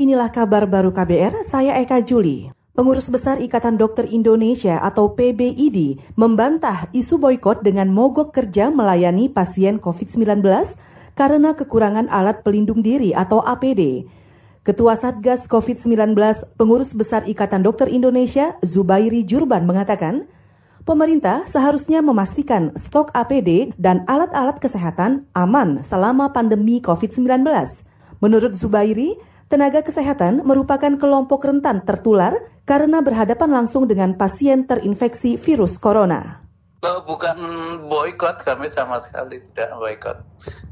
Inilah kabar baru KBR, saya Eka Juli. Pengurus Besar Ikatan Dokter Indonesia atau PBID membantah isu boykot dengan mogok kerja melayani pasien COVID-19 karena kekurangan alat pelindung diri atau APD. Ketua Satgas COVID-19 Pengurus Besar Ikatan Dokter Indonesia Zubairi Jurban mengatakan, pemerintah seharusnya memastikan stok APD dan alat-alat kesehatan aman selama pandemi COVID-19. Menurut Zubairi, tenaga kesehatan merupakan kelompok rentan tertular karena berhadapan langsung dengan pasien terinfeksi virus corona. Oh, bukan boykot, kami sama sekali tidak boykot.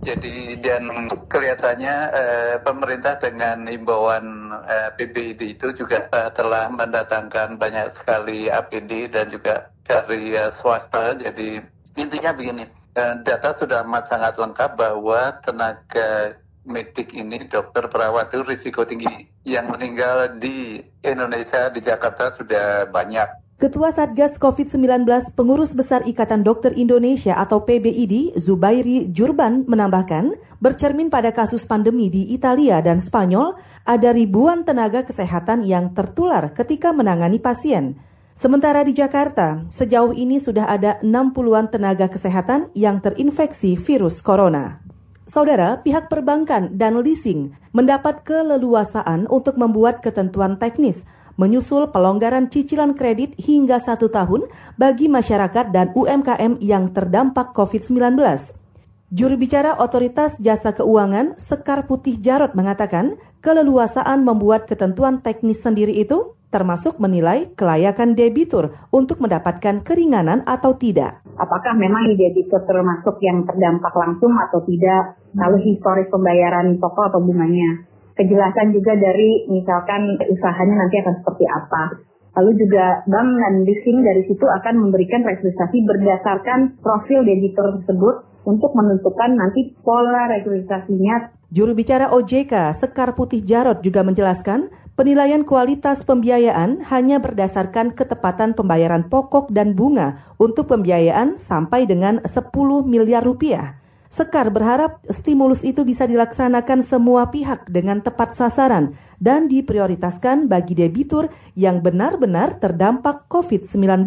Jadi dan kelihatannya eh, pemerintah dengan imbauan eh, PBID itu juga eh, telah mendatangkan banyak sekali APD dan juga dari eh, swasta. Jadi intinya begini, eh, data sudah amat sangat lengkap bahwa tenaga medik ini, dokter perawat itu risiko tinggi. Yang meninggal di Indonesia, di Jakarta sudah banyak. Ketua Satgas COVID-19 Pengurus Besar Ikatan Dokter Indonesia atau PBID, Zubairi Jurban menambahkan, bercermin pada kasus pandemi di Italia dan Spanyol, ada ribuan tenaga kesehatan yang tertular ketika menangani pasien. Sementara di Jakarta, sejauh ini sudah ada 60-an tenaga kesehatan yang terinfeksi virus corona. Saudara, pihak perbankan dan leasing mendapat keleluasaan untuk membuat ketentuan teknis menyusul pelonggaran cicilan kredit hingga satu tahun bagi masyarakat dan UMKM yang terdampak COVID-19. Juru bicara Otoritas Jasa Keuangan Sekar Putih Jarot mengatakan keleluasaan membuat ketentuan teknis sendiri itu termasuk menilai kelayakan debitur untuk mendapatkan keringanan atau tidak. Apakah memang debitur termasuk yang terdampak langsung atau tidak, lalu historis pembayaran pokok atau bunganya. Kejelasan juga dari misalkan usahanya nanti akan seperti apa. Lalu juga bank dan leasing dari situ akan memberikan restrukturisasi berdasarkan profil debitur tersebut untuk menentukan nanti pola restrukturisasinya. Juru bicara OJK Sekar Putih Jarot juga menjelaskan penilaian kualitas pembiayaan hanya berdasarkan ketepatan pembayaran pokok dan bunga untuk pembiayaan sampai dengan 10 miliar rupiah. Sekar berharap stimulus itu bisa dilaksanakan semua pihak dengan tepat sasaran dan diprioritaskan bagi debitur yang benar-benar terdampak COVID-19.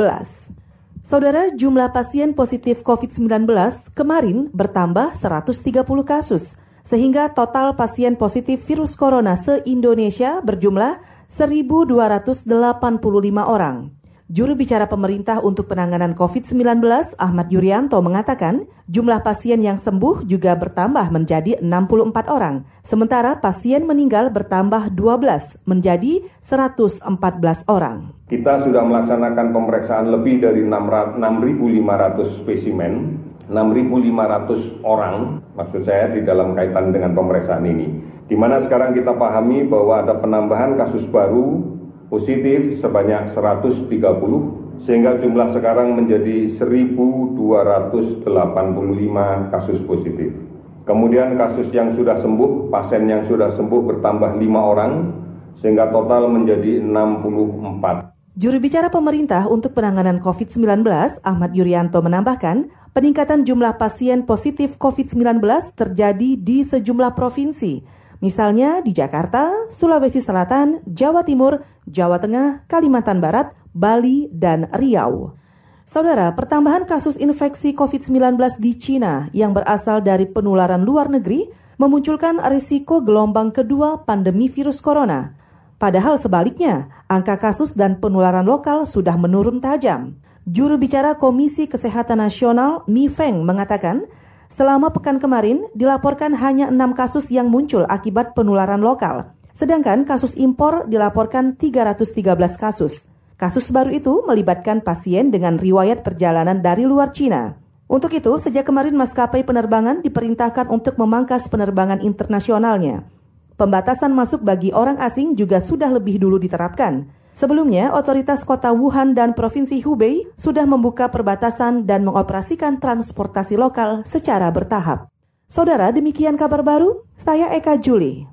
Saudara, jumlah pasien positif COVID-19 kemarin bertambah 130 kasus, sehingga total pasien positif virus corona se-Indonesia berjumlah 1.285 orang. Juru bicara pemerintah untuk penanganan COVID-19, Ahmad Yuryanto, mengatakan jumlah pasien yang sembuh juga bertambah menjadi 64 orang. Sementara pasien meninggal bertambah 12 menjadi 114 orang. Kita sudah melaksanakan pemeriksaan lebih dari 6.500 spesimen, 6.500 orang, maksud saya di dalam kaitan dengan pemeriksaan ini. Di mana sekarang kita pahami bahwa ada penambahan kasus baru positif sebanyak 130 sehingga jumlah sekarang menjadi 1285 kasus positif. Kemudian kasus yang sudah sembuh, pasien yang sudah sembuh bertambah 5 orang sehingga total menjadi 64. Juru bicara pemerintah untuk penanganan COVID-19, Ahmad Yuryanto menambahkan, peningkatan jumlah pasien positif COVID-19 terjadi di sejumlah provinsi, misalnya di Jakarta, Sulawesi Selatan, Jawa Timur, Jawa Tengah, Kalimantan Barat, Bali, dan Riau. Saudara, pertambahan kasus infeksi COVID-19 di Cina yang berasal dari penularan luar negeri memunculkan risiko gelombang kedua pandemi virus corona. Padahal sebaliknya, angka kasus dan penularan lokal sudah menurun tajam. Juru bicara Komisi Kesehatan Nasional Mi Feng mengatakan, selama pekan kemarin dilaporkan hanya enam kasus yang muncul akibat penularan lokal. Sedangkan kasus impor dilaporkan 313 kasus. Kasus baru itu melibatkan pasien dengan riwayat perjalanan dari luar Cina. Untuk itu, sejak kemarin maskapai penerbangan diperintahkan untuk memangkas penerbangan internasionalnya. Pembatasan masuk bagi orang asing juga sudah lebih dulu diterapkan. Sebelumnya, otoritas kota Wuhan dan Provinsi Hubei sudah membuka perbatasan dan mengoperasikan transportasi lokal secara bertahap. Saudara, demikian kabar baru. Saya Eka Juli.